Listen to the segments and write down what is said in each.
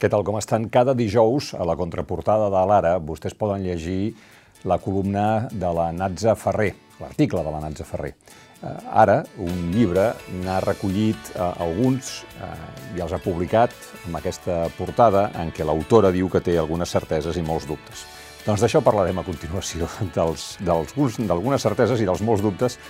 Què tal, com estan? Cada dijous, a la contraportada de l'Ara, vostès poden llegir la columna de la Natza Ferrer, l'article de la Natza Ferrer. Eh, ara, un llibre n'ha recollit eh, alguns eh, i els ha publicat amb aquesta portada en què l'autora diu que té algunes certeses i molts dubtes. Doncs d'això parlarem a continuació, d'algunes certeses i dels molts dubtes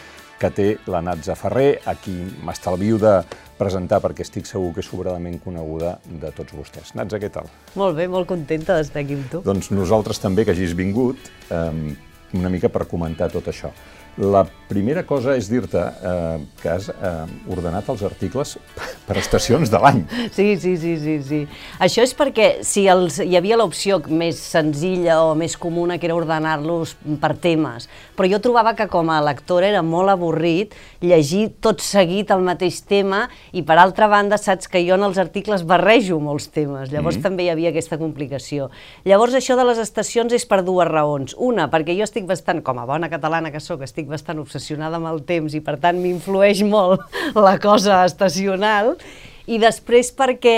que té la Natza Ferrer, a qui m'estalvio de presentar perquè estic segur que és sobradament coneguda de tots vostès. Natza, què tal? Molt bé, molt contenta d'estar aquí amb tu. Doncs nosaltres també, que hagis vingut, eh, una mica per comentar tot això. La primera cosa és dir-te eh, que has eh, ordenat els articles per estacions de l'any. Sí, sí, sí, sí, sí. Això és perquè si els, hi havia l'opció més senzilla o més comuna que era ordenar-los per temes, però jo trobava que com a lectora era molt avorrit llegir tot seguit el mateix tema i per altra banda saps que jo en els articles barrejo molts temes, llavors mm -hmm. també hi havia aquesta complicació. Llavors això de les estacions és per dues raons. Una, perquè jo estic bastant, com a bona catalana que sóc, estic bastant obsessionada amb el temps i per tant m'influeix molt la cosa estacional i després perquè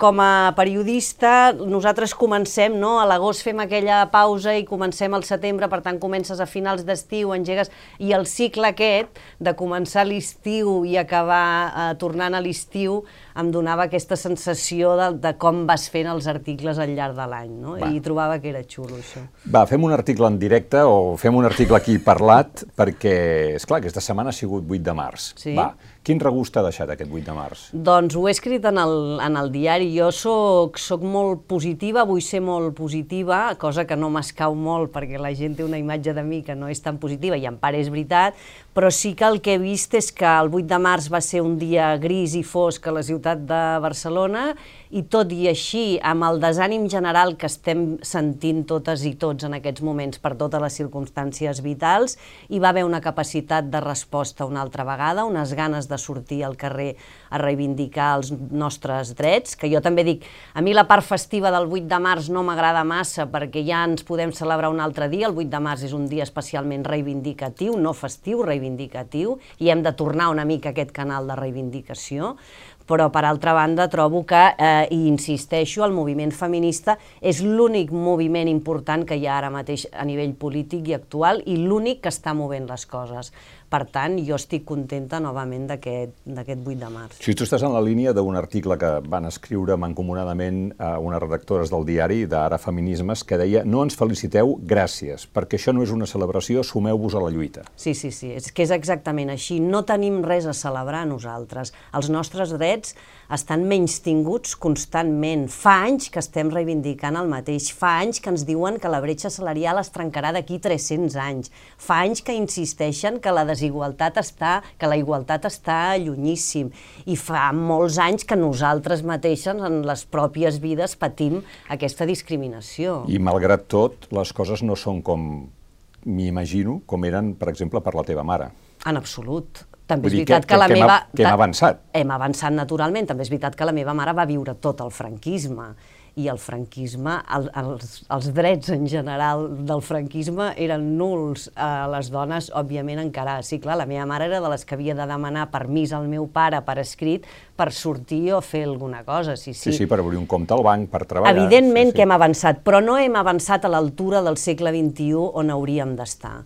com a periodista nosaltres comencem, no? a l'agost fem aquella pausa i comencem al setembre, per tant comences a finals d'estiu, engegues, i el cicle aquest de començar l'estiu i acabar eh, tornant a l'estiu em donava aquesta sensació de, de com vas fent els articles al llarg de l'any, no? Va. i trobava que era xulo això. Va, fem un article en directe o fem un article aquí parlat, perquè, és clar, aquesta setmana ha sigut 8 de març. Sí? Va, quin regust t'ha deixat aquest 8 de març? Doncs ho he escrit en el, en el diari. Jo soc, soc molt positiva, vull ser molt positiva, cosa que no m'escau molt perquè la gent té una imatge de mi que no és tan positiva i en part és veritat, però sí que el que he vist és que el 8 de març va ser un dia gris i fosc a la ciutat de Barcelona i tot i així, amb el desànim general que estem sentint totes i tots en aquests moments per totes les circumstàncies vitals, hi va haver una capacitat de resposta una altra vegada, unes ganes de sortir al carrer a reivindicar els nostres drets, que jo també dic, a mi la part festiva del 8 de març no m'agrada massa perquè ja ens podem celebrar un altre dia, el 8 de març és un dia especialment reivindicatiu, no festiu, reivindicatiu, reivindicatiu i hem de tornar una mica a aquest canal de reivindicació, però per altra banda trobo que, eh, i insisteixo, el moviment feminista és l'únic moviment important que hi ha ara mateix a nivell polític i actual i l'únic que està movent les coses. Per tant, jo estic contenta novament d'aquest 8 de març. Si tu estàs en la línia d'un article que van escriure mancomunadament a unes redactores del diari d'Ara Feminismes que deia no ens feliciteu, gràcies, perquè això no és una celebració, sumeu-vos a la lluita. Sí, sí, sí, és que és exactament així. No tenim res a celebrar nosaltres. Els nostres drets estan menys tinguts constantment. Fa anys que estem reivindicant el mateix. Fa anys que ens diuen que la bretxa salarial es trencarà d'aquí 300 anys. Fa anys que insisteixen que la desigualtat està, que la igualtat està llunyíssim. I fa molts anys que nosaltres mateixes en les pròpies vides patim aquesta discriminació. I malgrat tot, les coses no són com m'imagino, com eren, per exemple, per la teva mare. En absolut. També és veritat que, que, que la que meva... Que hem avançat. Hem avançat naturalment, també és veritat que la meva mare va viure tot el franquisme i el franquisme, el, els, els drets en general del franquisme eren nuls a les dones, òbviament encara. Sí, clar, la meva mare era de les que havia de demanar permís al meu pare per escrit per sortir o fer alguna cosa. Sí, sí, sí, sí per obrir un compte al banc, per treballar. Evidentment sí, sí. que hem avançat, però no hem avançat a l'altura del segle XXI on hauríem d'estar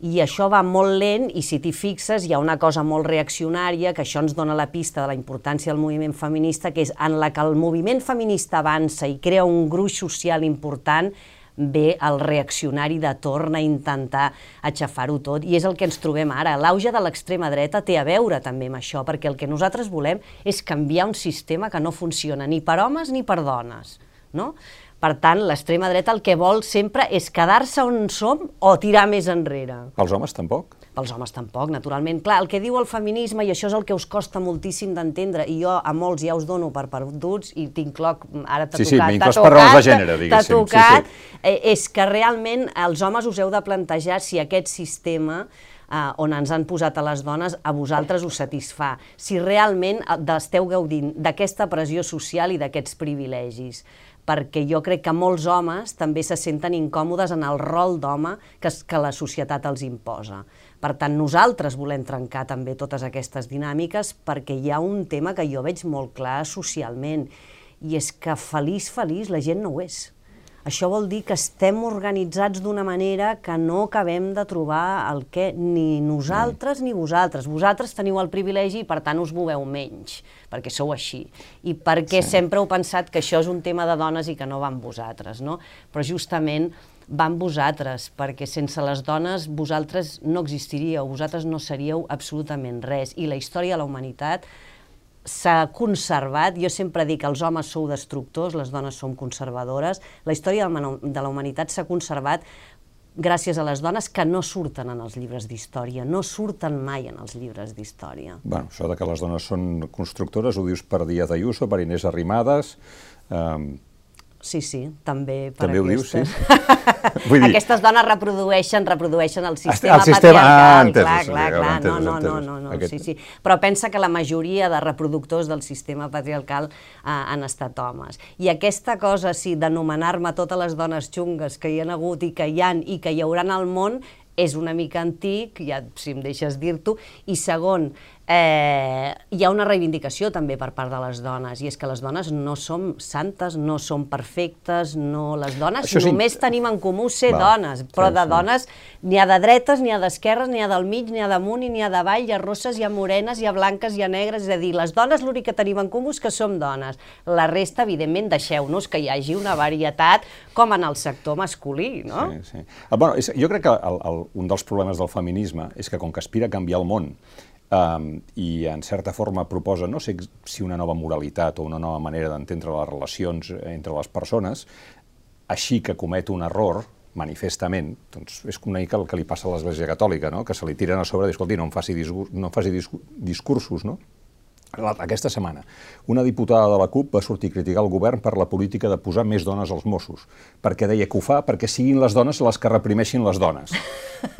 i això va molt lent i si t'hi fixes hi ha una cosa molt reaccionària que això ens dona la pista de la importància del moviment feminista que és en la que el moviment feminista avança i crea un gruix social important ve el reaccionari de torn a intentar aixafar-ho tot, i és el que ens trobem ara. L'auge de l'extrema dreta té a veure també amb això, perquè el que nosaltres volem és canviar un sistema que no funciona ni per homes ni per dones. No? Per tant, l'extrema dreta el que vol sempre és quedar-se on som o tirar més enrere. Els homes tampoc? Pels homes tampoc, naturalment. Clar, el que diu el feminisme, i això és el que us costa moltíssim d'entendre, i jo a molts ja us dono per perduts, i tinc ara t'ha sí, tocat, sí, t'ha tocat, de gènere, t'ha tocat, sí, sí. Eh, és que realment els homes us heu de plantejar si aquest sistema eh, on ens han posat a les dones, a vosaltres us satisfà. Si realment eh, esteu gaudint d'aquesta pressió social i d'aquests privilegis perquè jo crec que molts homes també se senten incòmodes en el rol d'home que, que la societat els imposa. Per tant, nosaltres volem trencar també totes aquestes dinàmiques perquè hi ha un tema que jo veig molt clar socialment i és que feliç, feliç, la gent no ho és. Això vol dir que estem organitzats d'una manera que no acabem de trobar el que ni nosaltres ni vosaltres. Vosaltres teniu el privilegi i per tant us moveu menys, perquè sou així. I perquè sí. sempre heu pensat que això és un tema de dones i que no va amb vosaltres, no? Però justament va amb vosaltres, perquè sense les dones vosaltres no existiríeu, vosaltres no seríeu absolutament res. I la història de la humanitat s'ha conservat, jo sempre dic que els homes sou destructors, les dones som conservadores, la història de la humanitat s'ha conservat gràcies a les dones que no surten en els llibres d'història, no surten mai en els llibres d'història. Bueno, això de que les dones són constructores ho dius per Díaz Ayuso, per Inés Arrimadas, eh, Sí, sí, també per també aquestes. ho dius, sí? Vull dir... Aquestes dones reprodueixen, reprodueixen el sistema, el sistema patriarcal, ah, entès, clar, clar, clar, entesos, no, no, no, no, no, Aquest... sí, sí. Però pensa que la majoria de reproductors del sistema patriarcal eh, han estat homes. I aquesta cosa, sí, d'anomenar-me totes les dones xungues que hi han hagut i que hi han i que hi hauran al món, és una mica antic, ja si em deixes dir-t'ho, i segon, eh, hi ha una reivindicació també per part de les dones, i és que les dones no som santes, no som perfectes, no... les dones Això només sí. tenim en comú ser Va, dones, però sí, de sí. dones n'hi ha de dretes, n'hi ha d'esquerres, n'hi ha del mig, n'hi ha damunt i n'hi ha d'avall, hi ha rosses, hi ha morenes, hi ha blanques, hi ha negres, és a dir, les dones l'únic que tenim en comú és que som dones. La resta, evidentment, deixeu-nos que hi hagi una varietat com en el sector masculí, no? Sí, sí. Ah, bueno, és, jo crec que el, el, un dels problemes del feminisme és que com que aspira a canviar el món um, i en certa forma proposa, no sé si una nova moralitat o una nova manera d'entendre les relacions entre les persones, així que comet un error, manifestament, doncs és una mica el que li passa a l'Església Catòlica, no? que se li tiren a sobre escolti, no em faci, discurs, no em faci discursos, no? Aquesta setmana, una diputada de la CUP va sortir a criticar el govern per la política de posar més dones als Mossos, perquè deia que ho fa perquè siguin les dones les que reprimeixin les dones.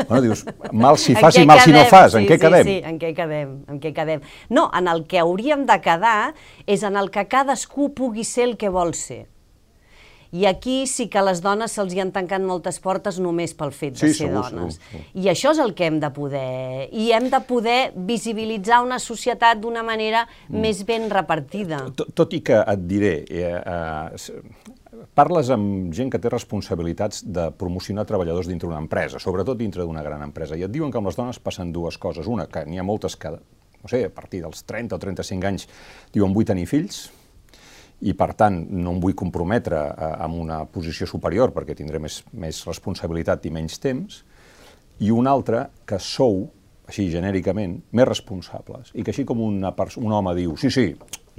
Bueno, dius, mal si fas i mal si no fas, sí, en què sí, quedem? Sí, en què quedem, en què quedem. No, en el que hauríem de quedar és en el que cadascú pugui ser el que vol ser. I aquí sí que a les dones se'ls hi han tancat moltes portes només pel fet de sí, ser segur, dones. Segur, segur. I això és el que hem de poder... I hem de poder visibilitzar una societat d'una manera mm. més ben repartida. Tot, tot i que et diré, eh, eh, parles amb gent que té responsabilitats de promocionar treballadors dintre d'una empresa, sobretot dintre d'una gran empresa, i et diuen que amb les dones passen dues coses. Una, que n'hi ha moltes que, no sé, a partir dels 30 o 35 anys diuen vull tenir fills, i per tant no em vull comprometre eh, amb una posició superior perquè tindré més, més responsabilitat i menys temps, i un altre que sou, així genèricament, més responsables, i que així com una un home diu, sí, sí,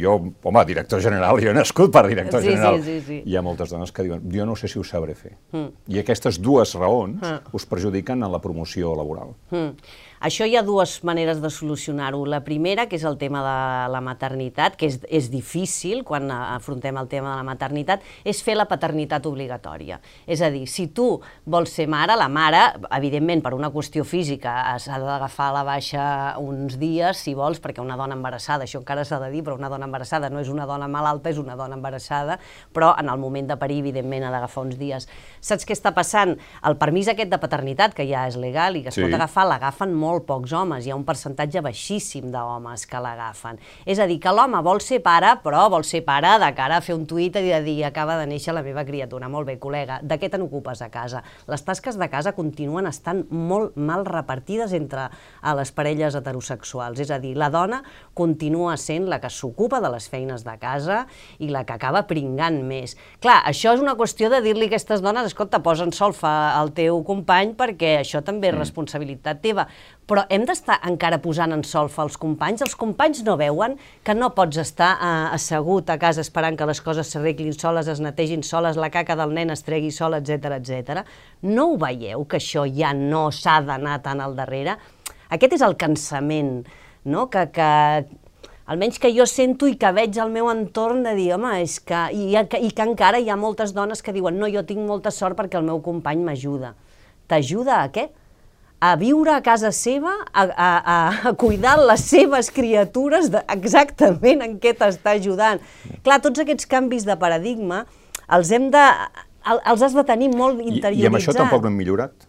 jo, home, director general, jo he nascut per director sí, general. Sí, sí, sí. Hi ha moltes dones que diuen, jo no sé si ho sabré fer. Mm. I aquestes dues raons mm. us perjudiquen en la promoció laboral. Mm. Això hi ha dues maneres de solucionar-ho. La primera, que és el tema de la maternitat, que és, és difícil quan afrontem el tema de la maternitat, és fer la paternitat obligatòria. És a dir, si tu vols ser mare, la mare, evidentment, per una qüestió física, s'ha d'agafar la baixa uns dies, si vols, perquè una dona embarassada, això encara s'ha de dir, però una dona embarassada no és una dona malalta, és una dona embarassada, però en el moment de parir, evidentment, ha d'agafar uns dies. Saps què està passant? El permís aquest de paternitat, que ja és legal i que es sí. pot agafar, l'agafen molt molt pocs homes, hi ha un percentatge baixíssim d'homes que l'agafen. És a dir, que l'home vol ser pare, però vol ser pare de cara a fer un tuit i de dir acaba de néixer la meva criatura. Molt bé, col·lega, de què te n'ocupes a casa? Les tasques de casa continuen estant molt mal repartides entre les parelles heterosexuals. És a dir, la dona continua sent la que s'ocupa de les feines de casa i la que acaba pringant més. Clar, això és una qüestió de dir-li a aquestes dones, escolta, posa'n solfa al teu company perquè això també és mm. responsabilitat teva però hem d'estar encara posant en solfa els companys? Els companys no veuen que no pots estar eh, assegut a casa esperant que les coses s'arreglin soles, es netegin soles, la caca del nen es tregui sola, etc etc. No ho veieu, que això ja no s'ha d'anar tan al darrere? Aquest és el cansament, no? que, que, almenys que jo sento i que veig al meu entorn de dir, home, és que... I, i que encara hi ha moltes dones que diuen no, jo tinc molta sort perquè el meu company m'ajuda. T'ajuda a què? A viure a casa seva, a, a, a cuidar les seves criatures de, exactament en què t'està ajudant. Clar, tots aquests canvis de paradigma els hem de, els has de tenir molt interioritzats. I, i amb això tampoc no hem millorat?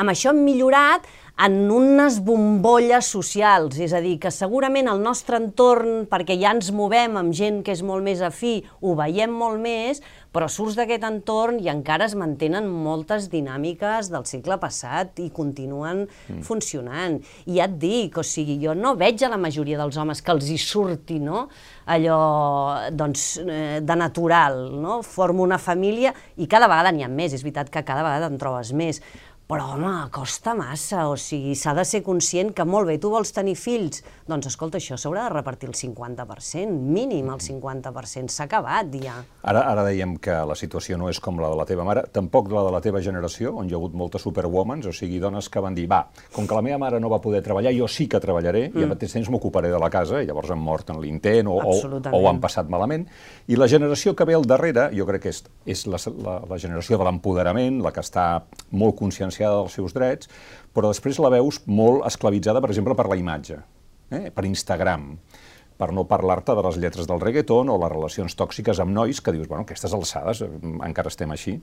Amb això hem millorat en unes bombolles socials, és a dir, que segurament el nostre entorn, perquè ja ens movem amb gent que és molt més afí, ho veiem molt més, però surts d'aquest entorn i encara es mantenen moltes dinàmiques del segle passat i continuen mm. funcionant. I ja et dic, o sigui, jo no veig a la majoria dels homes que els hi surti, no?, allò, doncs, eh, de natural, no?, formo una família i cada vegada n'hi ha més, és veritat que cada vegada en trobes més, però home, costa massa, o sigui, s'ha de ser conscient que molt bé, tu vols tenir fills, doncs escolta, això s'haurà de repartir el 50%, mínim el 50%, s'ha acabat ja. Ara, ara dèiem que la situació no és com la de la teva mare, tampoc la de la teva generació, on hi ha hagut moltes superwomans, o sigui, dones que van dir, va, com que la meva mare no va poder treballar, jo sí que treballaré, mm. i al mateix temps m'ocuparé de la casa, i llavors han mort en l'intent o, o, o ho han passat malament. I la generació que ve al darrere, jo crec que és, és la, la, la generació de l'empoderament, la que està molt conscienciada conscienciada dels seus drets, però després la veus molt esclavitzada, per exemple, per la imatge, eh? per Instagram, per no parlar-te de les lletres del reggaeton o les relacions tòxiques amb nois, que dius, bueno, aquestes alçades eh, encara estem així.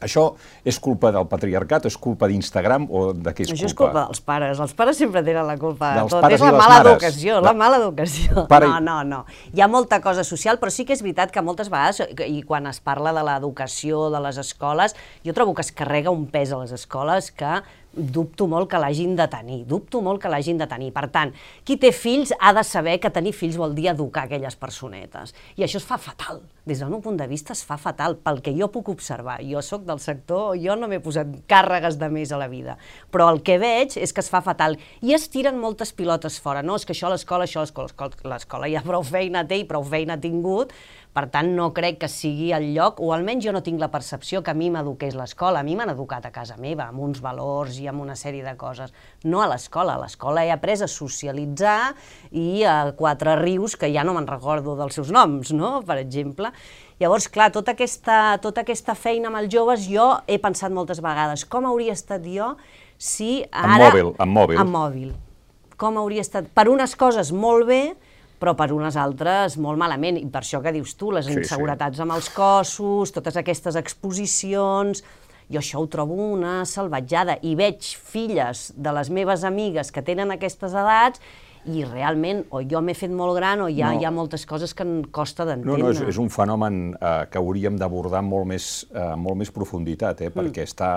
Això és culpa del patriarcat, és culpa d'Instagram o de què és Això culpa? és culpa dels pares. Els pares sempre tenen la culpa de tot. És la mala educació, la, la mala educació. Pare... No, no, no. Hi ha molta cosa social, però sí que és veritat que moltes vegades, i quan es parla de l'educació, de les escoles, jo trobo que es carrega un pes a les escoles que dubto molt que l'hagin de tenir, dubto molt que l'hagin de tenir. Per tant, qui té fills ha de saber que tenir fills vol dir educar aquelles personetes. I això es fa fatal. Des del meu punt de vista es fa fatal, pel que jo puc observar. Jo sóc del sector, jo no m'he posat càrregues de més a la vida, però el que veig és que es fa fatal. I es tiren moltes pilotes fora. No, és que això a l'escola, això a l'escola, l'escola ja prou feina té i prou feina ha tingut, per tant, no crec que sigui el lloc, o almenys jo no tinc la percepció que a mi m'eduqués l'escola. A mi m'han educat a casa meva, amb uns valors i amb una sèrie de coses. No a l'escola. A l'escola he après a socialitzar i a quatre rius, que ja no me'n recordo dels seus noms, no?, per exemple. Llavors, clar, tota aquesta, tota aquesta feina amb els joves, jo he pensat moltes vegades com hauria estat jo si ara... Amb mòbil, amb mòbil. Amb mòbil. Com hauria estat... Per unes coses molt bé, però per unes altres molt malament. I per això que dius tu, les inseguretats sí, sí. amb els cossos, totes aquestes exposicions... Jo això ho trobo una salvatjada. I veig filles de les meves amigues que tenen aquestes edats i realment o jo m'he fet molt gran o ja no. hi ha moltes coses que em costa d'entendre. No, no, és, és un fenomen eh, que hauríem d'abordar molt, més, eh, molt més profunditat, eh, perquè mm. està,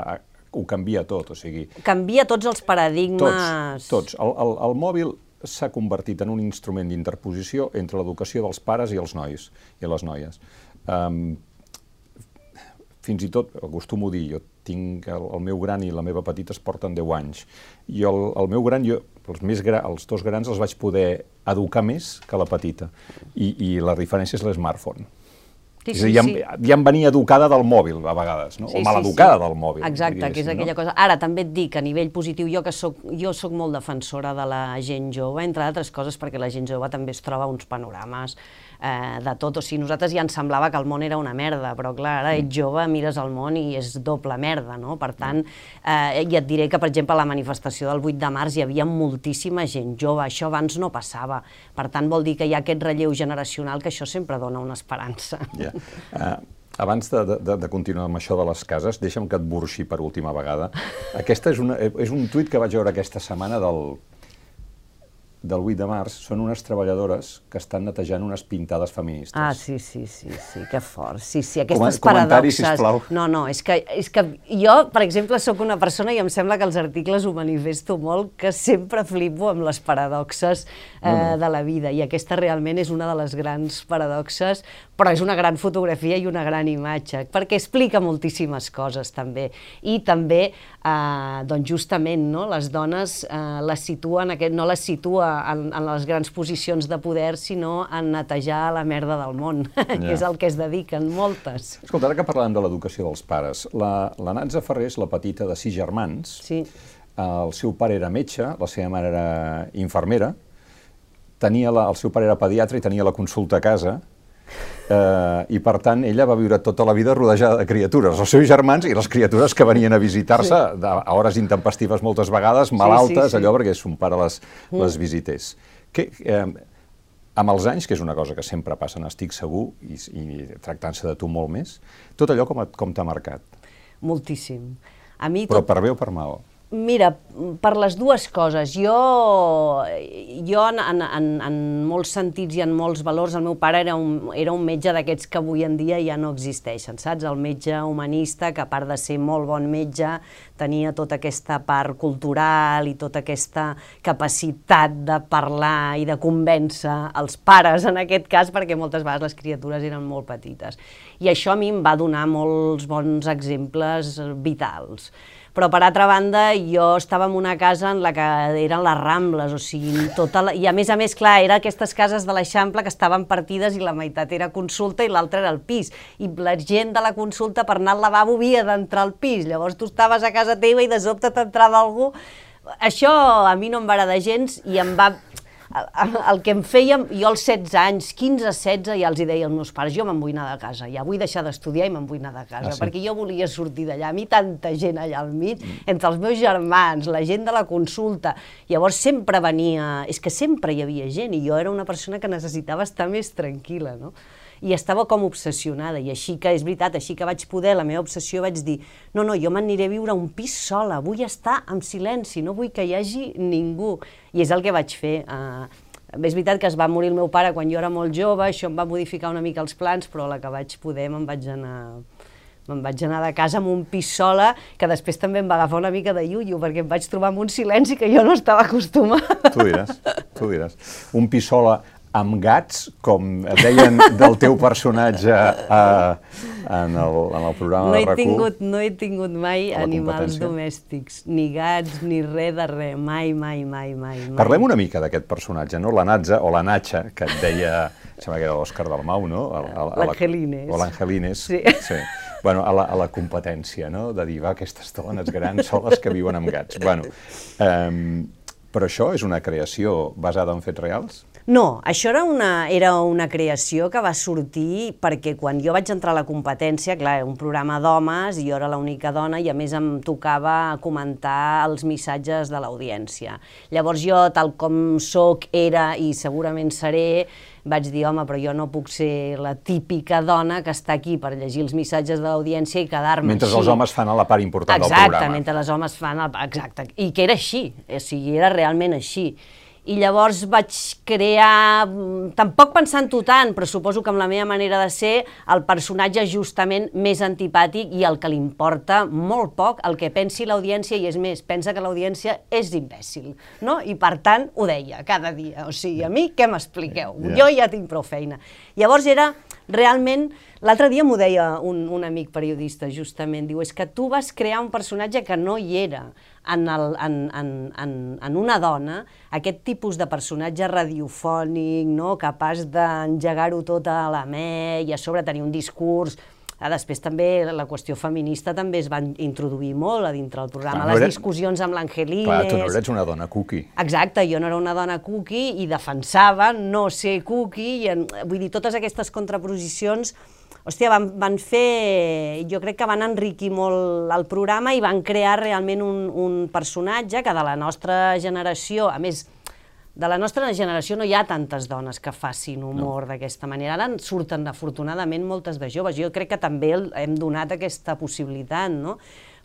ho canvia tot, o sigui... Canvia tots els paradigmes... Tots, tots. El, el, el mòbil s'ha convertit en un instrument d'interposició entre l'educació dels pares i els nois i les noies. Um, fins i tot, acostumo a dir, jo tinc el, el meu gran i la meva petita es porten 10 anys, i el, el meu gran, jo, els, més gra, els dos grans els vaig poder educar més que la petita, i, i la diferència és l'smartphone. Sí, dir, ja, sí. ja em venia educada del mòbil, a vegades, no? Sí, o maleducada sí, sí. del mòbil. Exacte, que és aquella no? cosa. Ara, també et dic, a nivell positiu, jo que soc, jo soc molt defensora de la gent jove, entre altres coses perquè la gent jove també es troba uns panorames eh, de tot. O sigui, nosaltres ja ens semblava que el món era una merda, però clar, ara ets jove, mires el món i és doble merda, no? Per tant, eh, i et diré que, per exemple, a la manifestació del 8 de març hi havia moltíssima gent jove, això abans no passava. Per tant, vol dir que hi ha aquest relleu generacional que això sempre dona una esperança. Ja. Uh, abans de, de, de continuar amb això de les cases, deixa'm que et burxi per última vegada. Aquesta és, una, és un tuit que vaig veure aquesta setmana del, del 8 de març són unes treballadores que estan netejant unes pintades feministes. Ah, sí, sí, sí, sí, que fort. Sí, sí, aquestes Com paradoxes... sisplau. No, no, és que, és que jo, per exemple, sóc una persona i em sembla que els articles ho manifesto molt, que sempre flipo amb les paradoxes eh, no, no. de la vida, i aquesta realment és una de les grans paradoxes, però és una gran fotografia i una gran imatge, perquè explica moltíssimes coses, també. I també, eh, doncs justament, no, les dones eh, les situen, aquest, no les situa en, en les grans posicions de poder, sinó en netejar la merda del món, ja. que és el que es dediquen moltes. Escolta, ara que parlem de l'educació dels pares, la, la Natza Ferrer és la petita de sis germans. Sí. El seu pare era metge, la seva mare era infermera, tenia la, el seu pare era pediatre i tenia la consulta a casa, Eh, I per tant, ella va viure tota la vida rodejada de criatures, els seus germans i les criatures que venien a visitar-se sí. a hores intempestives moltes vegades, malaltes, sí, sí, sí. allò perquè son pare les, mm. les visités. Que, eh, amb els anys, que és una cosa que sempre passa, n'estic segur, i, i tractant-se de tu molt més, tot allò com, com t'ha marcat? Moltíssim. A mi Però tot... per bé o per mal? Mira, per les dues coses. Jo, jo en, en, en, molts sentits i en molts valors, el meu pare era un, era un metge d'aquests que avui en dia ja no existeixen, saps? El metge humanista, que a part de ser molt bon metge, tenia tota aquesta part cultural i tota aquesta capacitat de parlar i de convèncer els pares, en aquest cas, perquè moltes vegades les criatures eren molt petites. I això a mi em va donar molts bons exemples vitals però per altra banda jo estava en una casa en la que eren les Rambles, o sigui, tota la... i a més a més, clar, eren aquestes cases de l'Eixample que estaven partides i la meitat era consulta i l'altra era el pis, i la gent de la consulta per anar al lavabo havia d'entrar al pis, llavors tu estaves a casa teva i de sobte t'entrava algú. Això a mi no em va agradar gens i em va, el, que em fèiem, jo als 16 anys, 15-16, ja els hi deia als meus pares, jo me'n vull anar de casa, ja vull deixar d'estudiar i me'n vull anar de casa, ah, sí? perquè jo volia sortir d'allà, a mi tanta gent allà al mig, mm. entre els meus germans, la gent de la consulta, llavors sempre venia, és que sempre hi havia gent, i jo era una persona que necessitava estar més tranquil·la, no? I estava com obsessionada, i així que és veritat, així que vaig poder, la meva obsessió vaig dir, no, no, jo m'aniré a viure a un pis sola, vull estar en silenci, no vull que hi hagi ningú, i és el que vaig fer. Uh, és veritat que es va morir el meu pare quan jo era molt jove, això em va modificar una mica els plans, però la que vaig poder me'n vaig anar me'n vaig anar de casa amb un pis sola, que després també em va agafar una mica de iullo, perquè em vaig trobar amb un silenci que jo no estava acostumada. Tu diràs, tu diràs. Un pis sola amb gats, com deien del teu personatge a, en, el, en el programa no de RAC1. Tingut, no he tingut mai animals domèstics, ni gats, ni res de res, mai, mai, mai, mai. mai. Parlem una mica d'aquest personatge, no? La Natza o la Natxa, que et deia, sembla que era l'Òscar Dalmau, no? L'Angelines. O l'Angelines. Sí. sí. Bueno, a la, a la competència, no? De dir, va, aquestes dones grans soles que viuen amb gats. Bueno, um, però això és una creació basada en fets reals? No, això era una, era una creació que va sortir perquè quan jo vaig entrar a la competència, clar, un programa d'homes i jo era l'única dona i a més em tocava comentar els missatges de l'audiència. Llavors jo, tal com sóc, era i segurament seré, vaig dir, home, però jo no puc ser la típica dona que està aquí per llegir els missatges de l'audiència i quedar-me Mentre així. els homes fan la part important exacte, del programa. Exacte, mentre els homes fan el... Exacte, i que era així, o sigui, era realment així i llavors vaig crear, tampoc pensant-ho tant, però suposo que amb la meva manera de ser, el personatge justament més antipàtic i el que li importa molt poc el que pensi l'audiència, i és més, pensa que l'audiència és imbècil, no? I per tant ho deia cada dia, o sigui, a mi què m'expliqueu? Yeah. Jo ja tinc prou feina. Llavors era realment, l'altre dia m'ho deia un, un amic periodista justament, diu, és que tu vas crear un personatge que no hi era, en, el, en, en, en, en una dona aquest tipus de personatge radiofònic, no? capaç d'engegar-ho tot a la me i a sobre tenir un discurs Ah, després també la qüestió feminista també es va introduir molt a dintre del programa, Clar, no les discussions amb l'Angelines... Clar, tu no eres una dona cookie. Exacte, jo no era una dona cookie i defensava no ser cookie, i en, vull dir, totes aquestes contraposicions hòstia, van, van fer, jo crec que van enriquir molt el programa i van crear realment un, un personatge que de la nostra generació, a més, de la nostra generació no hi ha tantes dones que facin humor no. d'aquesta manera. Ara en surten, afortunadament, moltes de joves. Jo crec que també hem donat aquesta possibilitat, no?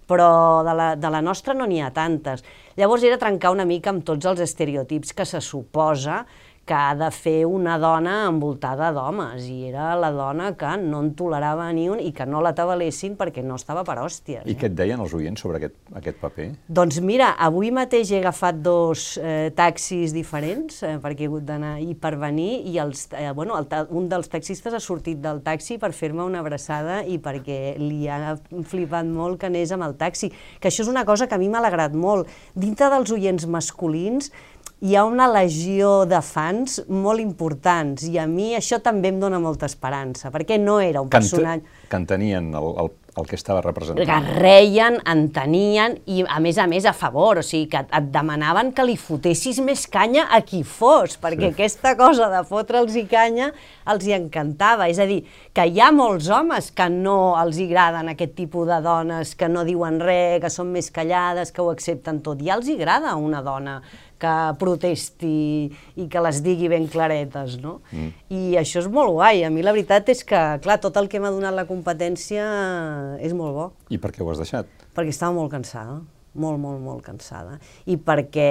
però de la, de la nostra no n'hi ha tantes. Llavors era trencar una mica amb tots els estereotips que se suposa que ha de fer una dona envoltada d'homes, i era la dona que no en tolerava ni un i que no la tabalessin perquè no estava per hòsties. I eh? què et deien els oients sobre aquest, aquest paper? Doncs mira, avui mateix he agafat dos eh, taxis diferents, eh, perquè he hagut d'anar i per venir, i els, eh, bueno, el, un dels taxistes ha sortit del taxi per fer-me una abraçada i perquè li ha flipat molt que anés amb el taxi, que això és una cosa que a mi m'ha alegrat molt. Dintre dels oients masculins, hi ha una legió de fans molt importants i a mi això també em dona molta esperança, perquè no era un personatge... Que entenien el, el, el que estava representant. Que reien, entenien i, a més a més, a favor, o sigui, que et demanaven que li fotessis més canya a qui fos, perquè sí. aquesta cosa de fotre'ls i canya els hi encantava. És a dir, que hi ha molts homes que no els agraden aquest tipus de dones, que no diuen res, que són més callades, que ho accepten tot. Ja els agrada una dona que protesti i que les digui ben claretes, no? Mm. I això és molt guai. A mi la veritat és que, clar, tot el que m'ha donat la competència és molt bo. I per què ho has deixat? Perquè estava molt cansada. molt, molt, molt cansada. I perquè,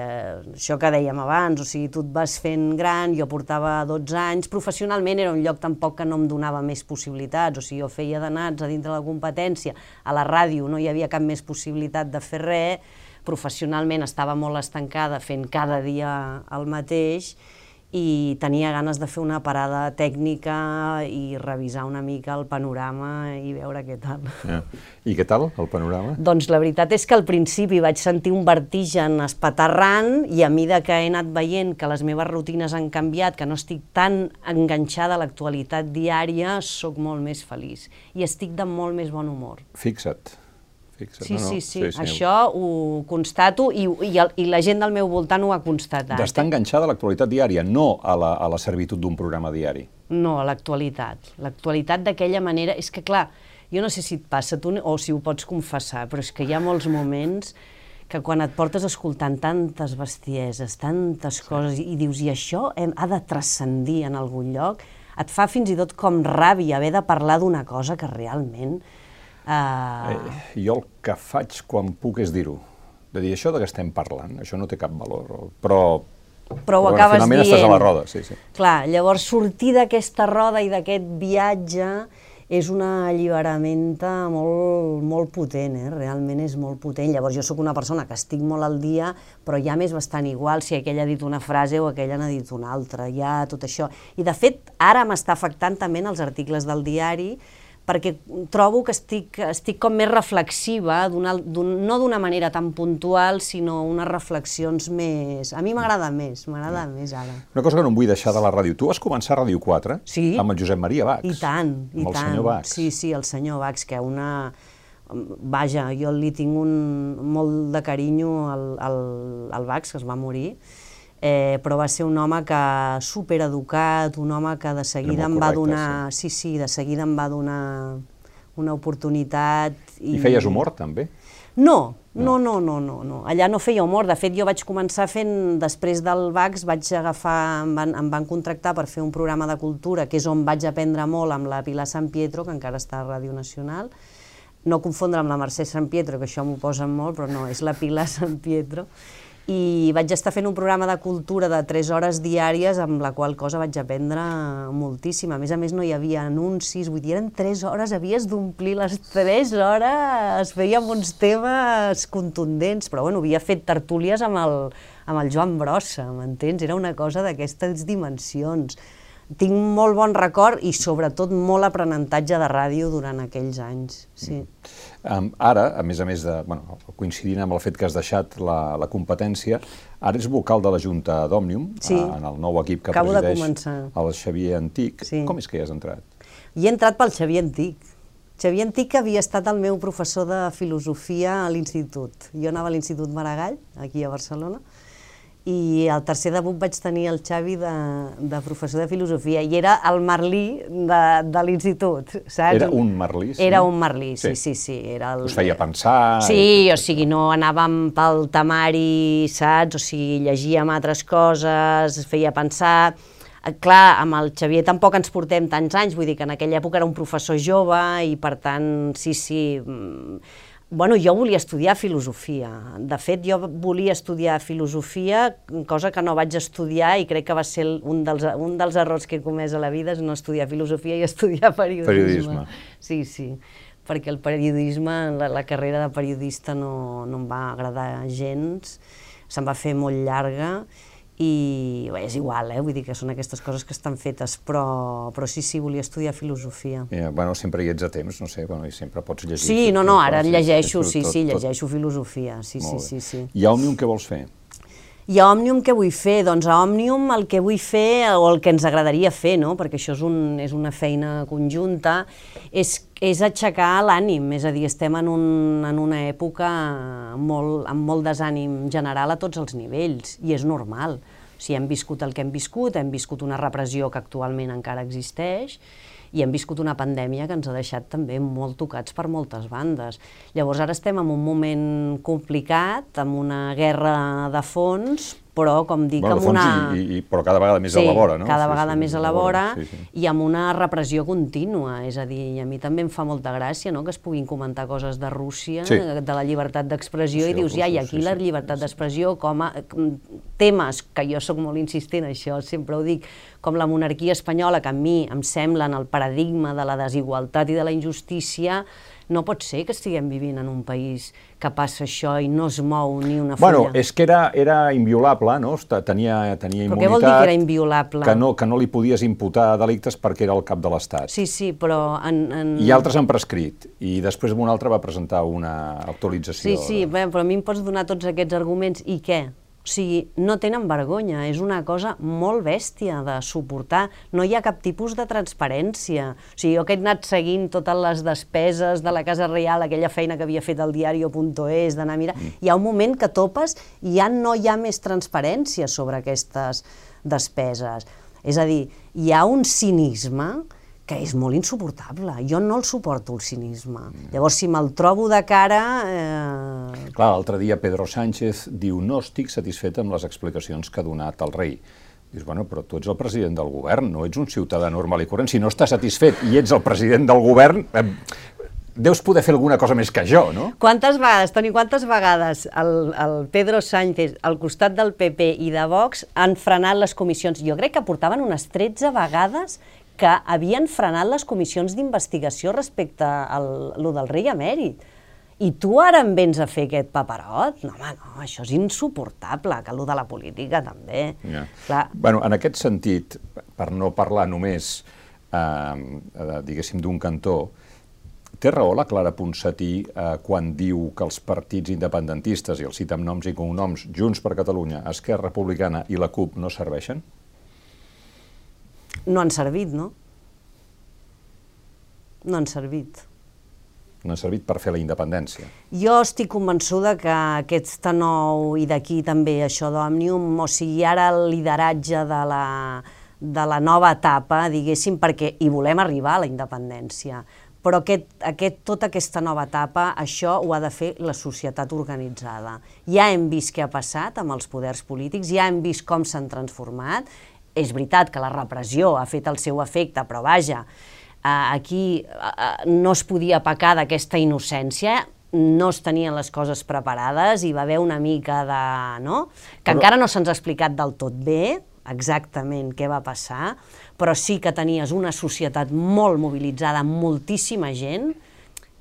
eh, això que dèiem abans, o sigui, tu et vas fent gran, jo portava 12 anys, professionalment era un lloc tampoc que no em donava més possibilitats, o sigui, jo feia d'anats a dintre de la competència, a la ràdio no hi havia cap més possibilitat de fer res, professionalment estava molt estancada fent cada dia el mateix, i tenia ganes de fer una parada tècnica i revisar una mica el panorama i veure què tal. Ja. I què tal, el panorama? Doncs la veritat és que al principi vaig sentir un vertigen espaterrant i a mida que he anat veient que les meves rutines han canviat, que no estic tan enganxada a l'actualitat diària, sóc molt més feliç i estic de molt més bon humor. Fixa't. Fixa't, Sí, no, no. sí, sí, això ho constato i, i, el, i la gent del meu voltant ho ha constatat. D'estar enganxada a l'actualitat diària, no a la, a la servitud d'un programa diari. No, a l'actualitat. L'actualitat d'aquella manera... És que, clar, jo no sé si et passa tu o si ho pots confessar, però és que hi ha molts moments que quan et portes escoltant tantes bestieses, tantes coses, i dius, i això hem, ha de transcendir en algun lloc, et fa fins i tot com ràbia haver de parlar d'una cosa que realment... Eh, jo el que faig quan puc és dir-ho. De dir, això de què estem parlant, això no té cap valor, però... però ho bueno, acabes finalment dient. estàs a la roda, sí, sí. Clar, llavors sortir d'aquesta roda i d'aquest viatge és una alliberamenta molt, molt potent, eh? realment és molt potent. Llavors jo sóc una persona que estic molt al dia, però ja m'és bastant igual si aquell ha dit una frase o aquella n'ha dit una altra, ja tot això. I de fet, ara m'està afectant també en els articles del diari, perquè trobo que estic, estic com més reflexiva, no d'una manera tan puntual, sinó unes reflexions més... A mi m'agrada més, m'agrada més ara. Una cosa que no em vull deixar de la ràdio. Tu vas començar a Ràdio 4 Sí. amb el Josep Maria Bax. I tant, i amb el tant. senyor Bax. Sí, sí, el senyor Bax, que una... Vaja, jo li tinc un molt de carinyo al, al, al Bax, que es va morir, eh, però va ser un home que supereducat, un home que de seguida em va donar... Sí. sí, de seguida em va donar una oportunitat. I, I feies humor, també? no, no, no, no, no, no. Allà no feia humor. De fet, jo vaig començar fent, després del VAX, vaig agafar, em van, em van contractar per fer un programa de cultura, que és on vaig aprendre molt amb la Pilar San Pietro, que encara està a Ràdio Nacional. No confondre amb la Mercè San Pietro, que això m'ho posen molt, però no, és la Pilar San Pietro. I vaig estar fent un programa de cultura de 3 hores diàries, amb la qual cosa vaig aprendre moltíssim. A més a més, no hi havia anuncis, vull dir, eren 3 hores, havies d'omplir les 3 hores, fèiem uns temes contundents, però bueno, havia fet tertúlies amb el, amb el Joan Brossa, m'entens? Era una cosa d'aquestes dimensions. Tinc molt bon record i sobretot molt aprenentatge de ràdio durant aquells anys, sí. Um, ara, a més a més de, bueno, coincidint amb el fet que has deixat la, la competència, ara ets vocal de la Junta d'Òmnium, Sí. eh, en el nou equip que Acabo de presideix el Xavier Antic. Sí. Com és que hi has entrat? I he entrat pel Xavier Antic. Xavier Antic havia estat el meu professor de filosofia a l'institut. Jo anava a l'Institut Maragall, aquí a Barcelona, i al tercer de buc vaig tenir el Xavi de, de professor de filosofia, i era el Merlí de, de l'institut, saps? Era un Merlí, sí? Era un Merlí, sí, Sí. sí, sí. Era el, Us feia pensar... Sí, o sigui, no anàvem pel temari, saps? O sigui, llegíem altres coses, es feia pensar... Eh, Clar, amb el Xavier tampoc ens portem tants anys, vull dir que en aquella època era un professor jove i per tant, sí, sí... Bueno, jo volia estudiar filosofia. De fet, jo volia estudiar filosofia, cosa que no vaig estudiar i crec que va ser un dels, un dels errors que he comès a la vida és no estudiar filosofia i estudiar periodisme. Periodisme. Sí, sí, perquè el periodisme, la, la carrera de periodista no, no em va agradar gens, se'm va fer molt llarga i bé, és igual, eh? vull dir que són aquestes coses que estan fetes, però, però sí, sí, volia estudiar filosofia. Eh, bueno, sempre hi ets a temps, no sé, bueno, i sempre pots llegir. Sí, no, no, ara llegeixo, tot- sí, sí, llegeixo filosofia, sí, sí, sí, sí. I a Òmnium què vols fer? I a Òmnium què vull fer? Doncs a Òmnium el que vull fer, o el que ens agradaria fer, no? perquè això és, un, és una feina conjunta, és, és aixecar l'ànim, és a dir, estem en, un, en una època molt, amb molt desànim general a tots els nivells, i és normal. O sigui, hem viscut el que hem viscut, hem viscut una repressió que actualment encara existeix, i hem viscut una pandèmia que ens ha deixat també molt tocats per moltes bandes. Llavors ara estem en un moment complicat, amb una guerra de fons, però com dic, bueno, amb una... I, i, però cada vegada més sí, a la vora, no? cada sí, vegada sí, més a la vora, sí, sí. i amb una repressió contínua, és a dir, a mi també em fa molta gràcia no? que es puguin comentar coses de Rússia, Sí. de la llibertat d'expressió, Sí, i dius, ja, i aquí sí, la sí. llibertat d'expressió com a temes, que jo sóc molt insistent, això sempre ho dic, com la monarquia espanyola, que a mi em semblen el paradigma de la desigualtat i de la injustícia, no pot ser que estiguem vivint en un país que passa això i no es mou ni una Bueno, fulla. és que era, era inviolable, no? Tenia, tenia Però immunitat. què vol dir que era inviolable? Que no, que no li podies imputar delictes perquè era el cap de l'Estat. Sí, sí, però en... en... I altres han prescrit. I després un altre va presentar una actualització. Sí, sí, bé, però a mi em pots donar tots aquests arguments i què? O sigui, no tenen vergonya, és una cosa molt bèstia de suportar, no hi ha cap tipus de transparència. O sigui, jo que he anat seguint totes les despeses de la Casa Reial, aquella feina que havia fet el diario.es, d'anar a mirar, Mm. hi ha un moment que topes i ja no hi ha més transparència sobre aquestes despeses. És a dir, hi ha un cinisme que és molt insuportable. Jo no el suporto, el cinisme. Llavors, si me'l trobo de cara... Eh... Clar, l'altre dia Pedro Sánchez diu no estic satisfet amb les explicacions que ha donat el rei. Dius, bueno, però tu ets el president del govern, no ets un ciutadà normal i corrent. Si no estàs satisfet i ets el president del govern, eh, deus poder fer alguna cosa més que jo, no? Quantes vegades, Toni, quantes vegades el, el Pedro Sánchez al costat del PP i de Vox han frenat les comissions? Jo crec que portaven unes 13 vegades que havien frenat les comissions d'investigació respecte al lo del rei emèrit. I tu ara em vens a fer aquest paperot? No, home, no, això és insuportable, que lo de la política també. Ja. Clar, Bueno, en aquest sentit, per no parlar només, eh, diguéssim, d'un cantó, té raó la Clara Ponsatí eh, quan diu que els partits independentistes, i els cita amb noms i cognoms, Junts per Catalunya, Esquerra Republicana i la CUP no serveixen? No han servit, no? No han servit. No han servit per fer la independència. Jo estic convençuda que aquesta nou, i d'aquí també això d'Òmnium, o sigui, ara el lideratge de la, de la nova etapa, diguéssim, perquè hi volem arribar a la independència, però aquest, aquest, tota aquesta nova etapa, això ho ha de fer la societat organitzada. Ja hem vist què ha passat amb els poders polítics, ja hem vist com s'han transformat, és veritat que la repressió ha fet el seu efecte, però vaja, eh, aquí eh, no es podia pecar d'aquesta innocència, no es tenien les coses preparades, hi va haver una mica de... No? Que Però- encara no se'ns ha explicat del tot bé exactament què va passar, però sí que tenies una societat molt mobilitzada, moltíssima gent,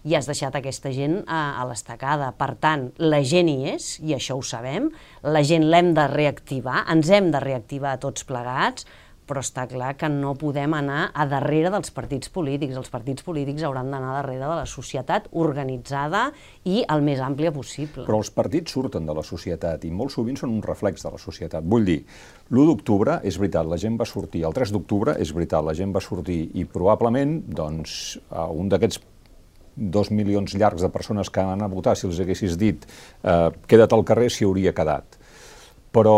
i has deixat aquesta gent a, a l'estacada. Per tant, la gent hi és, i això ho sabem, la gent l'hem de reactivar, ens hem de reactivar tots plegats, però està clar que no podem anar a darrere dels partits polítics. Els partits polítics hauran d'anar darrere de la societat organitzada i el més àmplia possible. Però els partits surten de la societat i molt sovint són un reflex de la societat. Vull dir, l'1 d'octubre és veritat, la gent va sortir, el 3 d'octubre és veritat, la gent va sortir i probablement doncs, un d'aquests dos milions llargs de persones que han a votar, si els haguessis dit eh, queda't al carrer, s'hi hauria quedat. Però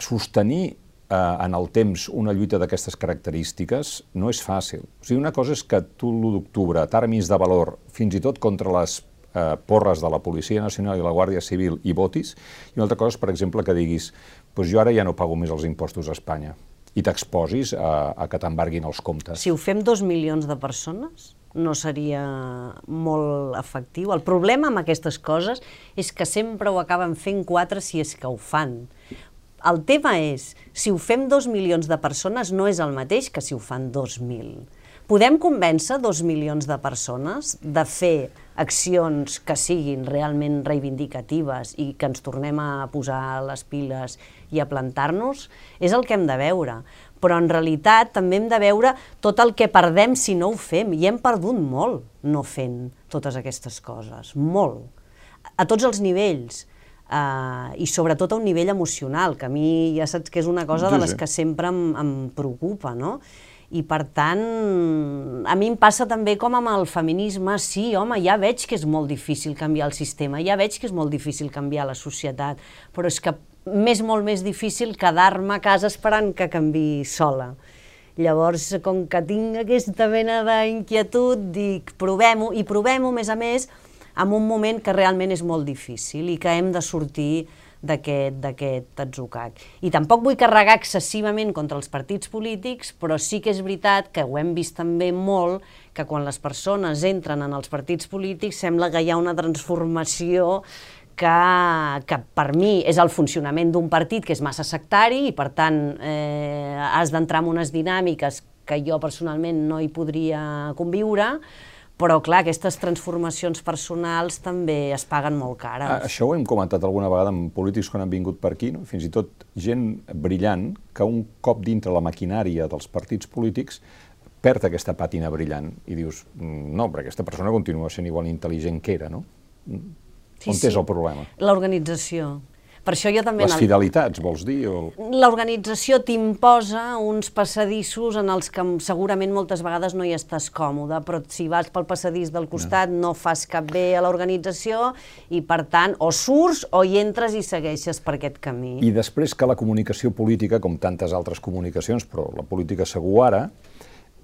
sostenir eh, en el temps una lluita d'aquestes característiques no és fàcil. O sigui, una cosa és que tu l'1 d'octubre t'armis de valor fins i tot contra les eh, porres de la Policia Nacional i la Guàrdia Civil i votis, i una altra cosa és, per exemple, que diguis pues jo ara ja no pago més els impostos a Espanya i t'exposis a, a que t'embarguin els comptes. Si ho fem dos milions de persones, no seria molt efectiu. El problema amb aquestes coses és que sempre ho acaben fent quatre si és que ho fan. El tema és, si ho fem dos milions de persones no és el mateix que si ho fan dos mil. Podem convèncer dos milions de persones de fer accions que siguin realment reivindicatives i que ens tornem a posar les piles i a plantar-nos? És el que hem de veure. Però en realitat també hem de veure tot el que perdem si no ho fem. I hem perdut molt no fent totes aquestes coses, molt. A tots els nivells. Uh, i sobretot a un nivell emocional, que a mi ja saps que és una cosa Sí, de les que sempre em, em preocupa, no? I per tant, a mi em passa també com amb el feminisme, sí, home, ja veig que és molt difícil canviar el sistema, ja veig que és molt difícil canviar la societat, però és que m'és molt més difícil quedar-me a casa esperant que canvi sola. Llavors, com que tinc aquesta mena d'inquietud, dic, provem-ho, i provem-ho, a més a més, en un moment que realment és molt difícil i que hem de sortir d'aquest atzucac. I tampoc vull carregar excessivament contra els partits polítics, però sí que és veritat que ho hem vist també molt, que quan les persones entren en els partits polítics sembla que hi ha una transformació que, que per mi és el funcionament d'un partit que és massa sectari i per tant eh, has d'entrar en unes dinàmiques que jo personalment no hi podria conviure, però clar, aquestes transformacions personals també es paguen molt cares. Ah, això ho hem comentat alguna vegada amb polítics quan han vingut per aquí, no? fins i tot gent brillant que un cop dintre la maquinària dels partits polítics perd aquesta pàtina brillant i dius, mm, no, perquè aquesta persona continua sent igual intel·ligent que era, no? Sí, On sí. és el problema? L'organització. Per això jo també... Les fidelitats, vols dir? O... L'organització t'imposa uns passadissos en els que segurament moltes vegades no hi estàs còmode, però si vas pel passadís del costat no, no fas cap bé a l'organització i, per tant, o surts o hi entres i segueixes per aquest camí. I després que la comunicació política, com tantes altres comunicacions, però la política segur ara,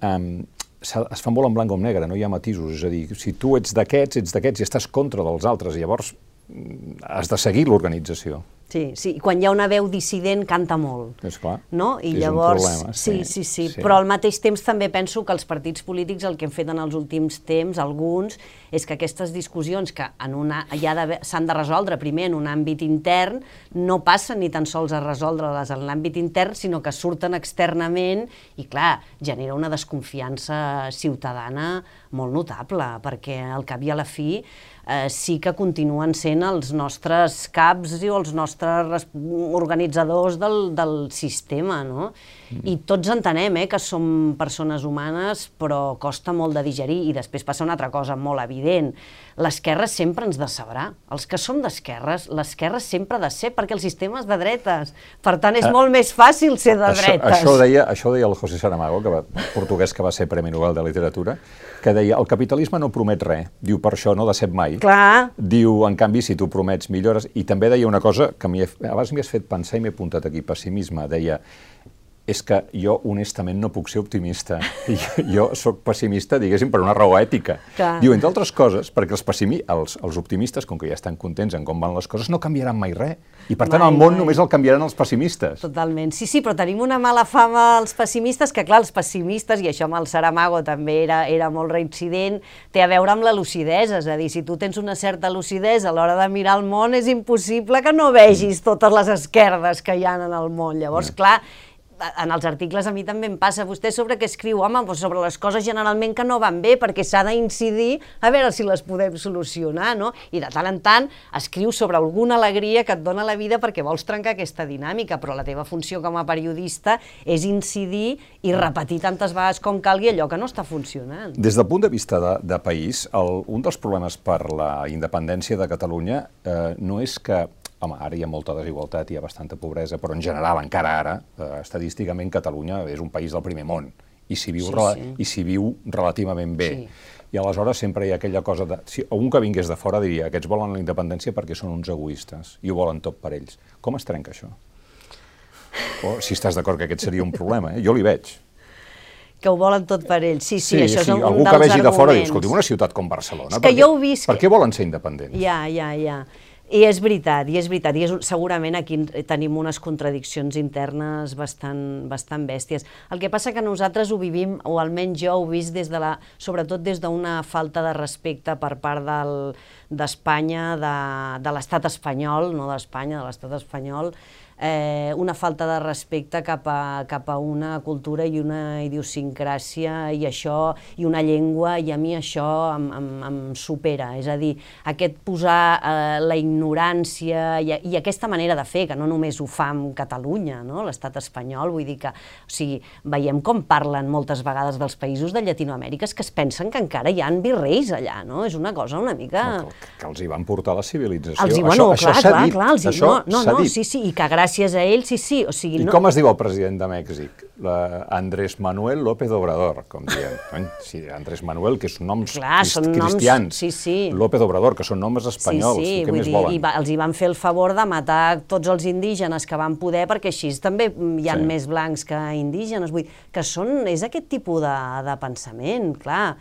um, es fa molt en blanc o en negre, no hi ha matisos, és a dir, si tu ets d'aquests, ets d'aquests i estàs contra dels altres, llavors has de seguir l'organització. Sí, sí, quan hi ha una veu dissident canta molt. És clar, no? I és llavors, un problema. Sí, sí, sí, sí, però al mateix temps també penso que els partits polítics el que han fet en els últims temps, alguns, és que aquestes discussions que en una ja s'han de resoldre primer en un àmbit intern, no passen ni tan sols a resoldre-les en l'àmbit intern, sinó que surten externament i, clar, genera una desconfiança ciutadana molt notable, perquè al cap i a la fi eh, sí que continuen sent els nostres caps i els nostres organitzadors del, del sistema, no? I tots entenem eh, que som persones humanes, però costa molt de digerir, i després passa una altra cosa molt evident. L'esquerra sempre ens decebrà. Els que som d'esquerres, l'esquerra sempre ha de ser, perquè el sistema és de dretes. Per tant, és uh, molt més fàcil ser de això, dretes. Això deia, això deia el José Saramago, que va, portuguès que va ser Premi Nobel de Literatura, que deia, el capitalisme no promet res. Diu, per això no decep mai. Clar. Diu, en canvi, si tu promets millores... I també deia una cosa que abans m'hi has fet pensar i m'he apuntat aquí, pessimisme. Deia, és que jo honestament no puc ser optimista. Jo, jo sóc pessimista, diguéssim, per una raó ètica. Clar. Diu, entre altres coses, perquè els, pessimi, els, els optimistes, com que ja estan contents en com van les coses, no canviaran mai res. I per tant mai, el món mai. només el canviaran els pessimistes. Totalment. Sí, sí, però tenim una mala fama als pessimistes, que clar, els pessimistes, i això amb el Saramago també era, era molt reincident, té a veure amb la lucidesa, és a dir, si tu tens una certa lucidesa a l'hora de mirar el món, és impossible que no vegis totes les esquerdes que hi ha en el món. Llavors, clar, en els articles a mi també em passa, vostè sobre què escriu? Home, doncs sobre les coses generalment que no van bé, perquè s'ha d'incidir a veure si les podem solucionar, no? I de tant en tant escriu sobre alguna alegria que et dona la vida perquè vols trencar aquesta dinàmica, però la teva funció com a periodista és incidir i repetir tantes vegades com calgui allò que no està funcionant. Des del punt de vista de, de país, el, un dels problemes per la independència de Catalunya eh, no és que Home, ara hi ha molta desigualtat, hi ha bastanta pobresa, però en general, encara ara, eh, estadísticament, Catalunya és un país del primer món i s'hi viu, sí, sí. i s'hi viu relativament bé. Sí. I aleshores sempre hi ha aquella cosa de... Si un que vingués de fora diria que aquests volen la independència perquè són uns egoistes i ho volen tot per ells. Com es trenca això? O si estàs d'acord que aquest seria un problema, eh? jo li veig que ho volen tot per ells. Sí, sí, sí això sí, és un algú dels que vegi arguments. de fora diu, escolti, una ciutat com Barcelona, és que per, jo què, visc... per què volen ser independents? Ja, ja, ja. I és veritat, i és veritat, i és, segurament aquí tenim unes contradiccions internes bastant, bastant bèsties. El que passa que nosaltres ho vivim, o almenys jo ho he vist des de la, sobretot des d'una falta de respecte per part d'Espanya, de, de l'estat espanyol, no d'Espanya, de l'estat espanyol, eh, una falta de respecte cap a, cap a una cultura i una idiosincràsia i això, i una llengua, i a mi això em, em, em supera. És a dir, aquest posar eh, la ignorància i, i aquesta manera de fer, que no només ho fa amb Catalunya, no? l'estat espanyol, vull dir que, o sigui, veiem com parlen moltes vegades dels països de Llatinoamèrica que es pensen que encara hi han virreis allà, no? És una cosa una mica... No, que, que els hi van portar la civilització. Els hi, bueno, això, clar, això clar, dit. clar, els hi, això no, no, no, dit. sí, sí, i que gràcies gràcies a ell, sí, sí. O sigui, I no... com es diu el president de Mèxic? La Andrés Manuel López Obrador, com diem. Sí, Andrés Manuel, que són noms Clar, crist són noms- cristians. sí, sí. López Obrador, que són noms espanyols. Sí, sí, Què vull més dir, volen? i va, els hi van fer el favor de matar tots els indígenes que van poder, perquè així també hi ha Sí. més blancs que indígenes. Vull dir, que són, és aquest tipus de, de pensament, clar.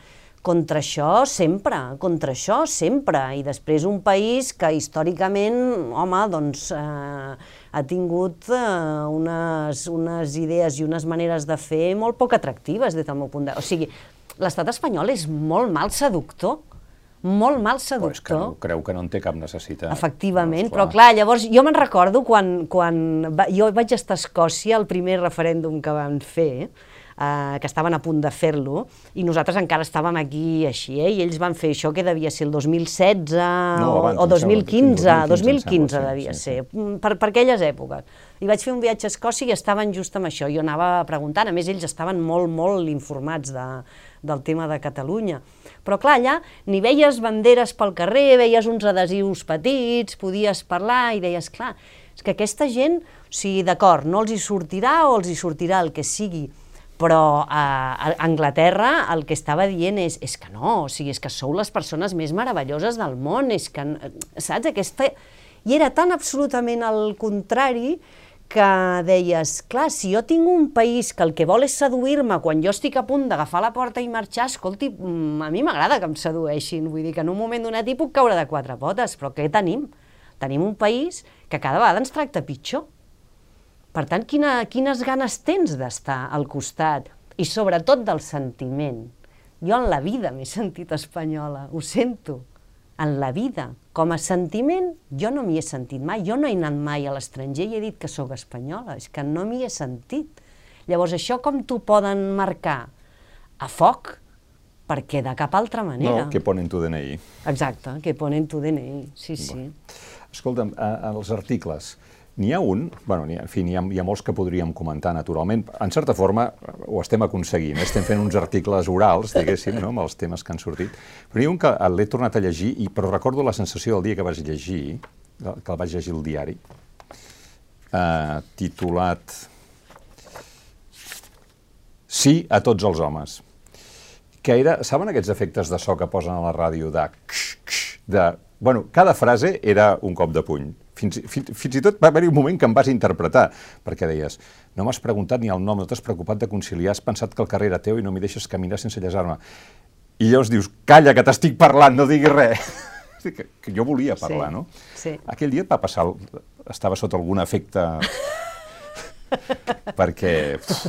Contra això sempre, contra això sempre. I després un país que històricament, home, doncs eh, ha tingut eh, unes, unes idees i unes maneres de fer molt poc atractives des del meu punt de... O sigui, l'estat espanyol és molt mal seductor, molt mal Però és seductor. que no, creu que no en té cap necessitat. Efectivament, Doncs, però clar, llavors jo me'n recordo quan, quan va, jo vaig estar a Escòcia, el primer referèndum que van fer, eh, que estaven a punt de fer-lo, i nosaltres encara estàvem aquí així, eh, i ells van fer això que devia ser el 2016 No, abans, o, o em sembla, 2015, 2015 em 2015 sembla, devia sí, sí. ser, mm, per, per aquelles èpoques. I vaig fer un viatge a Escòcia i estaven just amb això, jo anava preguntant, a més ells estaven molt, molt informats de, del tema de Catalunya. Però clar, allà ni veies banderes pel carrer, veies uns adhesius petits, podies parlar i deies, clar, és que aquesta gent, o sigui, d'acord, no els hi sortirà o els hi sortirà el que sigui, però a, Anglaterra el que estava dient és, és que no, o sigui, és que sou les persones més meravelloses del món, és que, saps, aquesta... I era tan absolutament al contrari que deies, clar, si jo tinc un país que el que vol és seduir-me quan jo estic a punt d'agafar la porta i marxar, escolti, mm, a mi m'agrada que em sedueixin, vull dir que en un moment donat hi puc caure de quatre potes, però què tenim? Tenim un país que cada vegada ens tracta pitjor. Per tant, quina, quines ganes tens d'estar al costat i sobretot del sentiment. Jo en la vida m'he sentit espanyola, ho sento, en la vida. Com a sentiment, jo no m'hi he sentit mai. Jo no he anat mai a l'estranger i he dit que sóc espanyola, és que no m'hi he sentit. Llavors, això com t'ho poden marcar? A foc? Perquè de cap altra manera. No, que ponen tu DNI. Exacte, que ponen tu DNI, sí, sí. Escolta'm, a, als articles, n'hi ha un, bueno, ha, en fi, n'hi ha, hi ha molts que podríem comentar naturalment, en certa forma ho estem aconseguint, eh? estem fent uns articles orals, diguéssim, no? amb els temes que han sortit, però n'hi ha un que l'he tornat a llegir, i, però recordo la sensació del dia que vaig llegir, que el vaig llegir al diari, eh, titulat Sí a tots els homes, que era, saben aquests efectes de so que posen a la ràdio de... de bueno, cada frase era un cop de puny. Fins, fins, fins i tot va haver-hi un moment que em vas interpretar, perquè deies, no m'has preguntat ni el nom, no t'has preocupat de conciliar, has pensat que el carrer era teu i no m'hi deixes caminar sense llesar-me. I llavors dius, calla, que t'estic parlant, no diguis res. que, que jo volia parlar, Sí, no? sí. Aquell dia et va passar, estava sota algun efecte... perquè... Pff,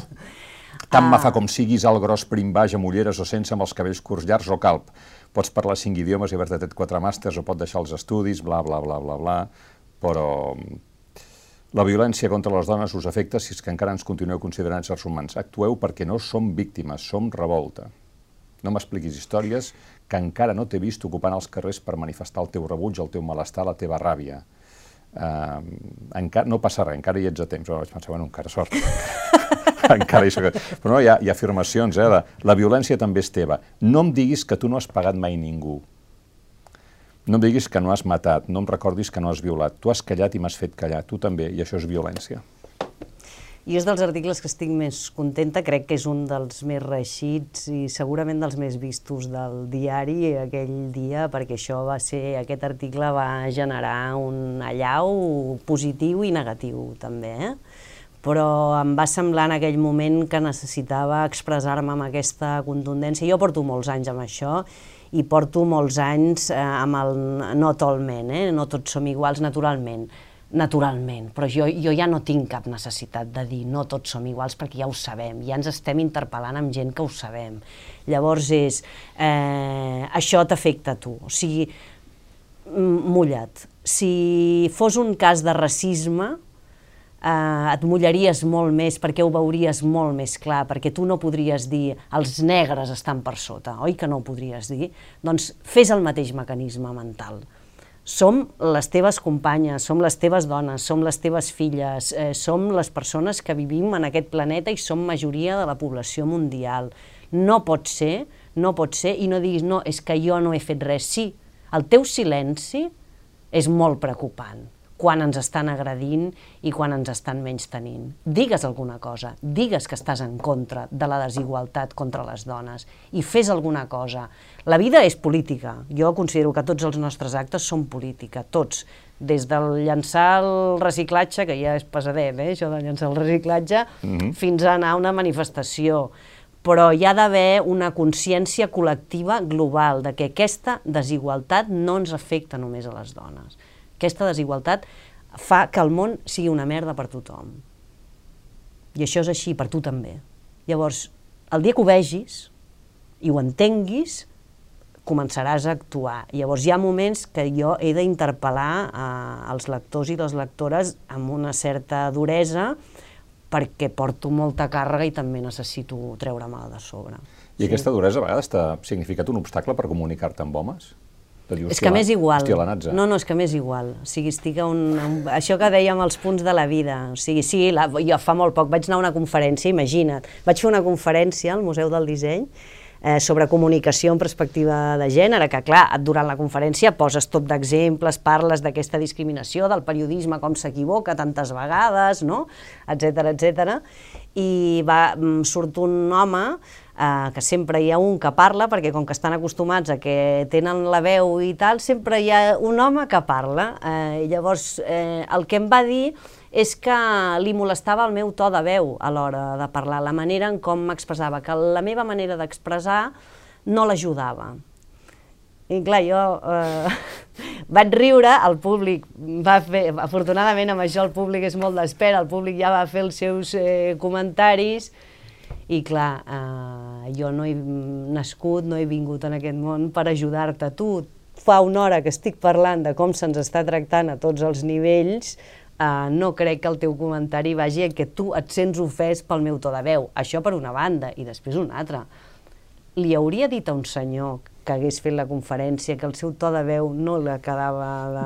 tant Ah. me fa com siguis alt, gros, prim, baix, amb ulleres o sense, amb els cabells curts, llargs o calp. Pots parlar cinc idiomes i haver-te tret quatre màsters o pot deixar els estudis, bla, bla, bla, bla, bla, però mm, la violència contra les dones us afecta si és que encara ens continueu considerant éssers humans. Actueu perquè no som víctimes, som revolta. No m'expliquis històries que encara no t'he vist ocupant els carrers per manifestar el teu rebuig, el teu malestar, la teva ràbia. Uh, encara, no passa res, encara hi ets a temps. Oh, vaig pensar, bueno, encara sort. encara hi soc. Però no, hi ha, hi ha afirmacions, eh? La, la violència també és teva. No em diguis que tu no has pagat mai ningú. No em diguis que no has matat, no em recordis que no has violat. Tu has callat i m'has fet callar, tu també, i això és violència. I és dels articles que estic més contenta, crec que és un dels més reeixits i segurament dels més vistos del diari aquell dia, perquè això va ser, aquest article va generar un allau positiu i negatiu també, eh? però em va semblar en aquell moment que necessitava expressar-me amb aquesta contundència. Jo porto molts anys amb això i porto molts anys eh, amb el not all men, eh? no tots som iguals naturalment, naturalment, però jo, jo ja no tinc cap necessitat de dir no tots som iguals perquè ja ho sabem, ja ens estem interpel·lant amb gent que ho sabem. Llavors és, eh, això t'afecta a tu, o sigui, mulla't. Si fos un cas de racisme, eh, et mullaries molt més perquè ho veuries molt més clar, perquè tu no podries dir els negres estan per sota, oi que no ho podries dir? Doncs fes el mateix mecanisme mental. Som les teves companyes, som les teves dones, som les teves filles, eh, som les persones que vivim en aquest planeta i som majoria de la població mundial. No pot ser, no pot ser, i no diguis, no, és que jo no he fet res. Sí, el teu silenci és molt preocupant. Quan ens estan agredint i quan ens estan menys tenint. Digues alguna cosa, digues que estàs en contra de la desigualtat contra les dones i fes alguna cosa. La vida és política. Jo considero que tots els nostres actes són política, tots. Des del llançar el reciclatge, que ja és pesadet, eh, això de llançar el reciclatge, mm -hmm. fins a anar a una manifestació però hi ha d'haver una consciència col·lectiva global de que aquesta desigualtat no ens afecta només a les dones. Aquesta desigualtat fa que el món sigui una merda per tothom. I això és així, per tu també. Llavors, el dia que ho vegis i ho entenguis, començaràs a actuar. Llavors hi ha moments que jo he d'interpel·lar eh, els lectors i les lectores amb una certa duresa perquè porto molta càrrega i també necessito treure-me de sobre. I sí. aquesta duresa a vegades t'ha significat un obstacle per comunicar-te amb homes? Dir, és que m'és igual. Hòstia, no, no, és que m'és igual. O sigui, estic a un, un... Això que dèiem els punts de la vida. O sigui, sí, la, jo fa molt poc vaig anar a una conferència, imagina't. Vaig fer una conferència al Museu del Disseny eh, sobre comunicació en perspectiva de gènere, que clar, durant la conferència poses tot d'exemples, parles d'aquesta discriminació, del periodisme, com s'equivoca tantes vegades, no? etc etc. I va, mm, surt un home eh, que sempre hi ha un que parla, perquè com que estan acostumats a que tenen la veu i tal, sempre hi ha un home que parla. Eh, llavors, eh, el que em va dir és que li molestava el meu to de veu a l'hora de parlar, la manera en com m'expressava, que la meva manera d'expressar no l'ajudava. I clar, jo eh, vaig riure, el públic va fer, afortunadament amb això el públic és molt d'espera, el públic ja va fer els seus eh, comentaris, i clar, eh, jo no he nascut, no he vingut en aquest món per ajudar-te. Tu fa una hora que estic parlant de com se'ns està tractant a tots els nivells, eh, no crec que el teu comentari vagi a que tu et sents ofès pel meu to de veu. Això per una banda, i després una altra. Li hauria dit a un senyor que hagués fet la conferència que el seu to de veu no li quedava de...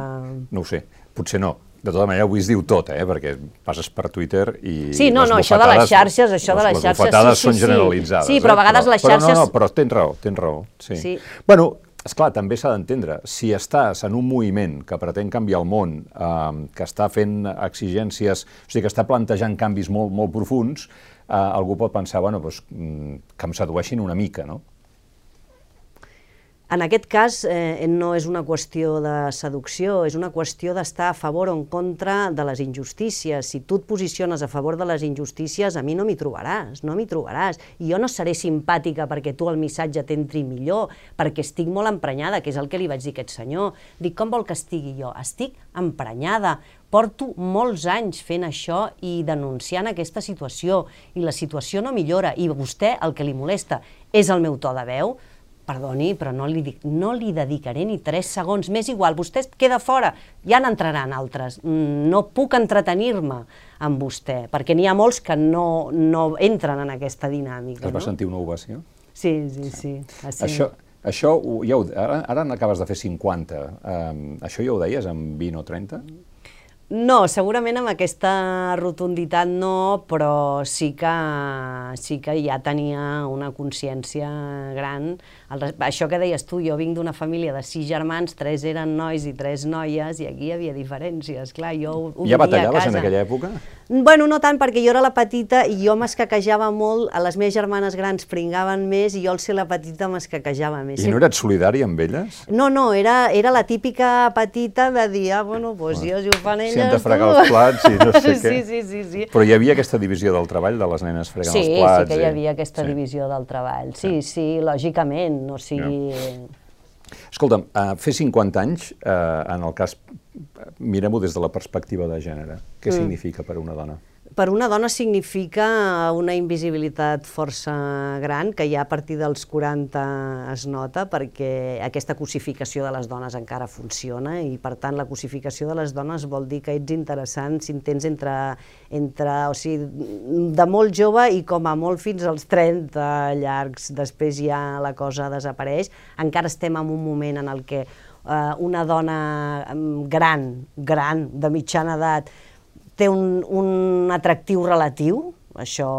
No ho sé, potser no, de tota manera, avui es diu tot, eh? perquè passes per Twitter i Sí, no, no, això de les xarxes, això de les xarxes... Les sí, sí, són generalitzades. Sí, però a vegades eh? les xarxes... Però no, no, però tens raó, tens raó. Sí. sí. Bueno, esclar, també s'ha d'entendre, si estàs en un moviment que pretén canviar el món, eh, que està fent exigències, o sigui, que està plantejant canvis molt, molt profuns, eh, algú pot pensar, bueno, doncs, que em sedueixin una mica, no? En aquest cas eh, no és una qüestió de seducció, és una qüestió d'estar a favor o en contra de les injustícies. Si tu et posiciones a favor de les injustícies, a mi no m'hi trobaràs, no m'hi trobaràs. I jo no seré simpàtica perquè tu el missatge t'entri millor, perquè estic molt emprenyada, que és el que li vaig dir a aquest senyor. Dic, com vol que estigui jo? Estic emprenyada, porto molts anys fent això i denunciant aquesta situació, i la situació no millora, i vostè el que li molesta és el meu to de veu, perdoni, però no li, dic, no li dedicaré ni tres segons, més igual, vostè queda fora, ja n'entraran altres, mm, no puc entretenir-me amb vostè, perquè n'hi ha molts que no, no entren en aquesta dinàmica. Es va no? sentir una ovació? Sí, sí, sí. sí. Això, això ja ho, ara, ara n'acabes de fer 50, um, això ja ho deies amb 20 o 30? No, segurament amb aquesta rotunditat no, però sí que, sí que ja tenia una consciència gran. El, això que deies tu, jo vinc d'una família de sis germans, tres eren nois i tres noies, i aquí hi havia diferències, clar, jo ho, ho Ja batallaves en aquella època? Bueno, no tant, perquè jo era la petita i jo m'escaquejava molt, a les meves germanes grans pringaven més i jo al ser la petita m'escaquejava més. I no eres solidari amb elles? No, no, era, era la típica petita de dir, ah, bueno, doncs pues jo, si ho fan elles, hem de fregar els plats i no sé sí, què. Sí, sí, sí. Però hi havia aquesta divisió del treball de les nenes fregant sí, els plats? Sí, sí que hi havia aquesta sí. divisió del treball. Sí, sí, sí lògicament, o sigui... Ja. Escolta'm, uh, fer 50 anys, uh, en el cas, mirem-ho des de la perspectiva de gènere, què mm. significa per a una dona? Per una dona significa una invisibilitat força gran, que ja a partir dels 40 es nota, perquè aquesta cosificació de les dones encara funciona, i per tant la cosificació de les dones vol dir que ets interessant si en tens entre, entre o sigui, de molt jove i com a molt fins als 30 llargs, després ja la cosa desapareix. Encara estem en un moment en el que eh, una dona mm, gran, gran, de mitjana edat, té un, un atractiu relatiu, això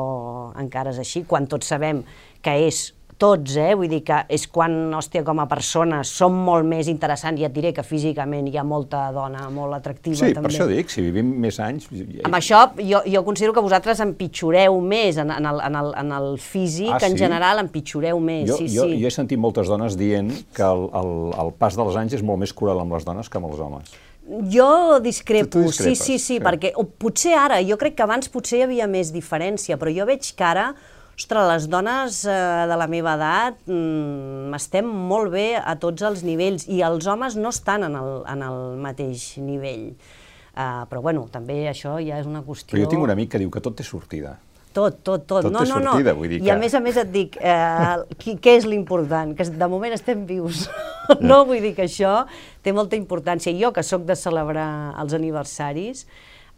encara és així, quan tots sabem que és tots, eh? vull dir que és quan, hòstia, com a persones som molt més interessants, i et diré que físicament hi ha molta dona molt atractiva Sí, també. per això dic, si vivim més anys... Amb això, jo, jo considero que vosaltres empitjoreu més en, en, el, en, el, en el físic, Ah, en sí? general empitjoreu més, Jo, sí, jo, sí. jo he sentit moltes dones dient que el, el, el pas dels anys és molt més cruel amb les dones que amb els homes. Jo discrepo, Tu- tu sí, sí, sí, sí. perquè o, potser ara, jo crec que abans potser hi havia més diferència, però jo veig que ara, ostres, les dones eh, de la meva edat mm, estem molt bé a tots els nivells i els homes no estan en el, en el mateix nivell. Uh, però bueno, també això ja és una qüestió... Però jo tinc un amic que diu que tot té sortida. Tot, tot, tot. Tot no, té no, no. sortida, vull dir I a que- més a més et dic, eh, qui, què és l'important? Que de moment estem vius. no, vull dir que això té molta importància. Jo, que sóc de celebrar els aniversaris,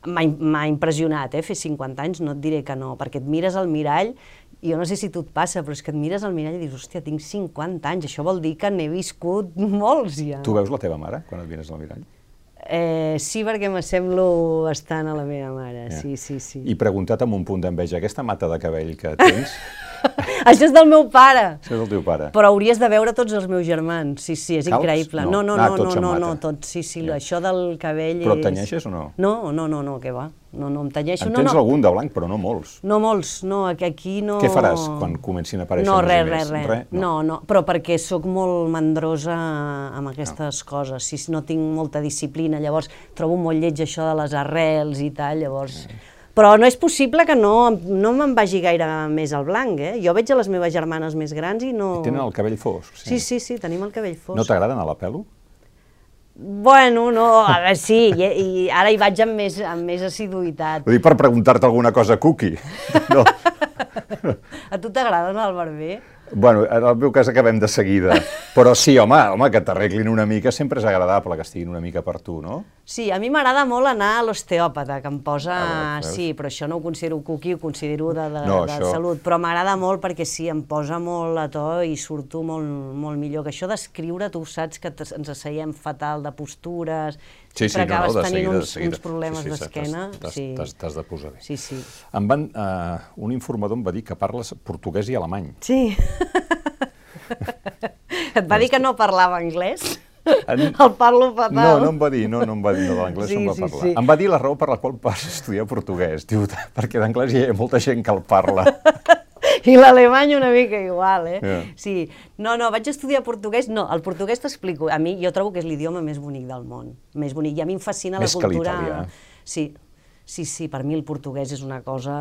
m'ha impressionat, eh, fer 50 anys, no et diré que no, perquè et mires al mirall i jo no sé si tu et passa, però és que et mires al mirall i dius, hòstia, tinc 50 anys, això vol dir que n'he viscut molts ja. Tu veus la teva mare quan et mires al mirall? Eh, sí, perquè m'assemblo bastant a la meva mare, Ja. sí, sí, sí. I preguntat amb un punt d'enveja, aquesta mata de cabell que tens, Això és del meu pare. això és el teu pare. Però hauries de veure tots els meus germans, sí, sí, és Calbs? increïble. No. No, no, Ah, no, no, no, no, tots, sí, sí, Ja. això del cabell Però et és... tenyeixes o no? No, no, no, no, què va, no, no em tenyeixo, En no, tens no. algun de blanc, però no molts. No molts, no, aquí- no... Què faràs quan comencin a aparèixer no, i res, més? res, res, Res? No. no, però perquè sóc molt mandrosa amb aquestes coses, si no tinc molta disciplina, llavors trobo molt lleig això de les arrels i tal, llavors... Però no és possible que no, no me'n vagi gaire més al blanc, eh? Jo veig a les meves germanes més grans i no... Tenen el cabell fosc. Sí, sí, sí, tenim el cabell fosc. No t'agrada anar a la pelo? Bueno, no, a veure, sí, i, i ara hi vaig amb més, amb més assiduïtat. Ho dic per preguntar-te alguna cosa, Cookie. No. A tu t'agrada anar al barber? Bueno, en el meu cas acabem de seguida. Però sí, home, home que t'arreglin una mica sempre és agradable que estiguin una mica per tu, no? Sí, a mi m'agrada molt anar a l'osteòpata, que em posa... Ah, veus? sí, però això no ho considero cookie, ho considero de, de, No, de això- salut, però m'agrada molt perquè sí, em posa molt a to i surto molt, molt millor. Que això d'escriure, tu saps que ens asseiem fatal de postures, Sí, sí, no, no, de tenint seguida, de uns, seguida. uns problemes Sí, sí, d'esquena. t'has- Sí. De posar bé. sí, sí. Em van, eh, un informador em va dir que parles portuguès i alemany. Sí. Et va dir que no parlava anglès? En- El parlo fatal. No, no em va dir, no, no em va dir, no, l'anglès Sí, no em va sí, parlar. sí. Em va dir la raó per la qual vas estudiar portuguès, diu, perquè d'anglès hi ha molta gent que el parla. I l'alemany una mica igual, eh? Ja. Sí. No, no, vaig estudiar portuguès. No, el portuguès t'explico. A mi, jo trobo que és l'idioma més bonic del món. Més bonic. I a mi em fascina Més la que cultura... l'italià. Sí, sí, sí, per mi el portuguès és una cosa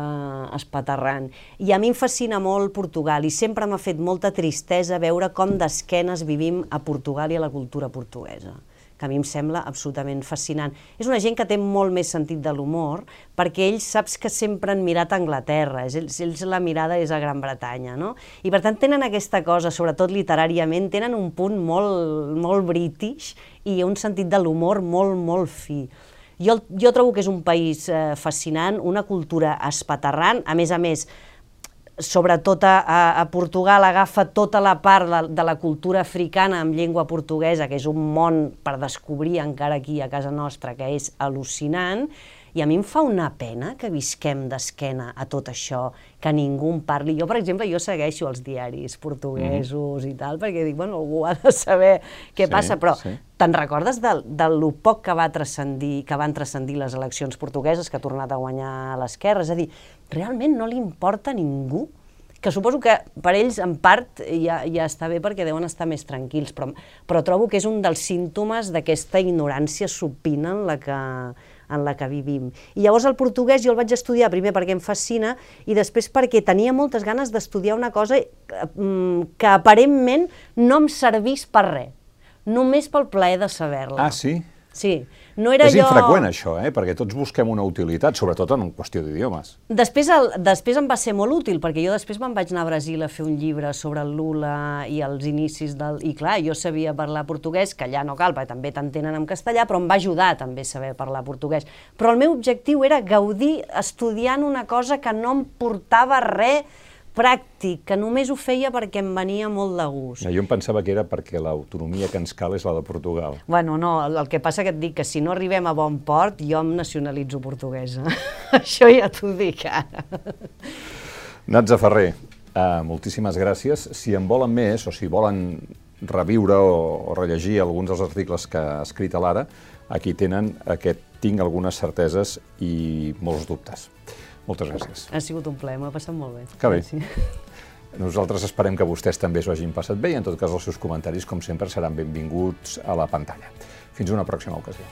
espaterrant. I a mi em fascina molt Portugal i sempre m'ha fet molta tristesa veure com d'esquenes vivim a Portugal i a la cultura portuguesa que a mi em sembla absolutament fascinant. És una gent que té molt més sentit de l'humor, perquè ells saps que sempre han mirat a Anglaterra, ells, ells la mirada és a Gran Bretanya, no? I per tant tenen aquesta cosa, sobretot literàriament, tenen un punt molt, molt british i un sentit de l'humor molt, molt fi. Jo, jo trobo que és un país eh, fascinant, una cultura espaterrant, a més a més, sobretot a, a, Portugal agafa tota la part de, de la cultura africana amb llengua portuguesa, que és un món per descobrir encara aquí a casa nostra, que és al·lucinant, i a mi em fa una pena que visquem d'esquena a tot això, que ningú en parli. Jo, per exemple, jo segueixo els diaris portuguesos mm. i tal, perquè dic, bueno, algú ha de saber què Sí, passa, però sí. te'n recordes de, de lo poc que, va transcendir, que van transcendir les eleccions portugueses, que ha tornat a guanyar l'esquerra? És a dir, realment no li importa a ningú? que suposo que per ells, en part, ja, ja està bé perquè deuen estar més tranquils, però, però trobo que és un dels símptomes d'aquesta ignorància supina en la que, en la que vivim. I llavors el portuguès jo el vaig estudiar primer perquè em fascina i després perquè tenia moltes ganes d'estudiar una cosa eh, mm, que aparentment no em servís per res, només pel plaer de saber-la. Ah, sí? Sí, no era és allò... infreqüent això, eh? perquè tots busquem una utilitat, sobretot en qüestió d'idiomes. Després, el, després em va ser molt útil, perquè jo després me'n vaig anar a Brasil a fer un llibre sobre el Lula i els inicis del... I clar, jo sabia parlar portuguès, que allà no cal, perquè també t'entenen en castellà, però em va ajudar també saber parlar portuguès. Però el meu objectiu era gaudir estudiant una cosa que no em portava res pràctic, que només ho feia perquè em venia molt de gust. Jo em pensava que era perquè l'autonomia que ens cal és la de Portugal. Bueno, no, el, el que passa que et dic que si no arribem a bon port, jo em nacionalitzo portuguesa. Això ja t'ho dic ara. Natza Ferrer, Uh, moltíssimes gràcies. Si en volen més o si volen reviure o, o rellegir alguns dels articles que ha escrit a l'Ara, aquí tenen aquest tinc algunes certeses i molts dubtes. Moltes gràcies. Ha sigut un plaer, m'ho he passat molt bé. Que bé. Sí. Nosaltres esperem que vostès també s'ho hagin passat bé i en tot cas els seus comentaris, com sempre, seran benvinguts a la pantalla. Fins una pròxima ocasió.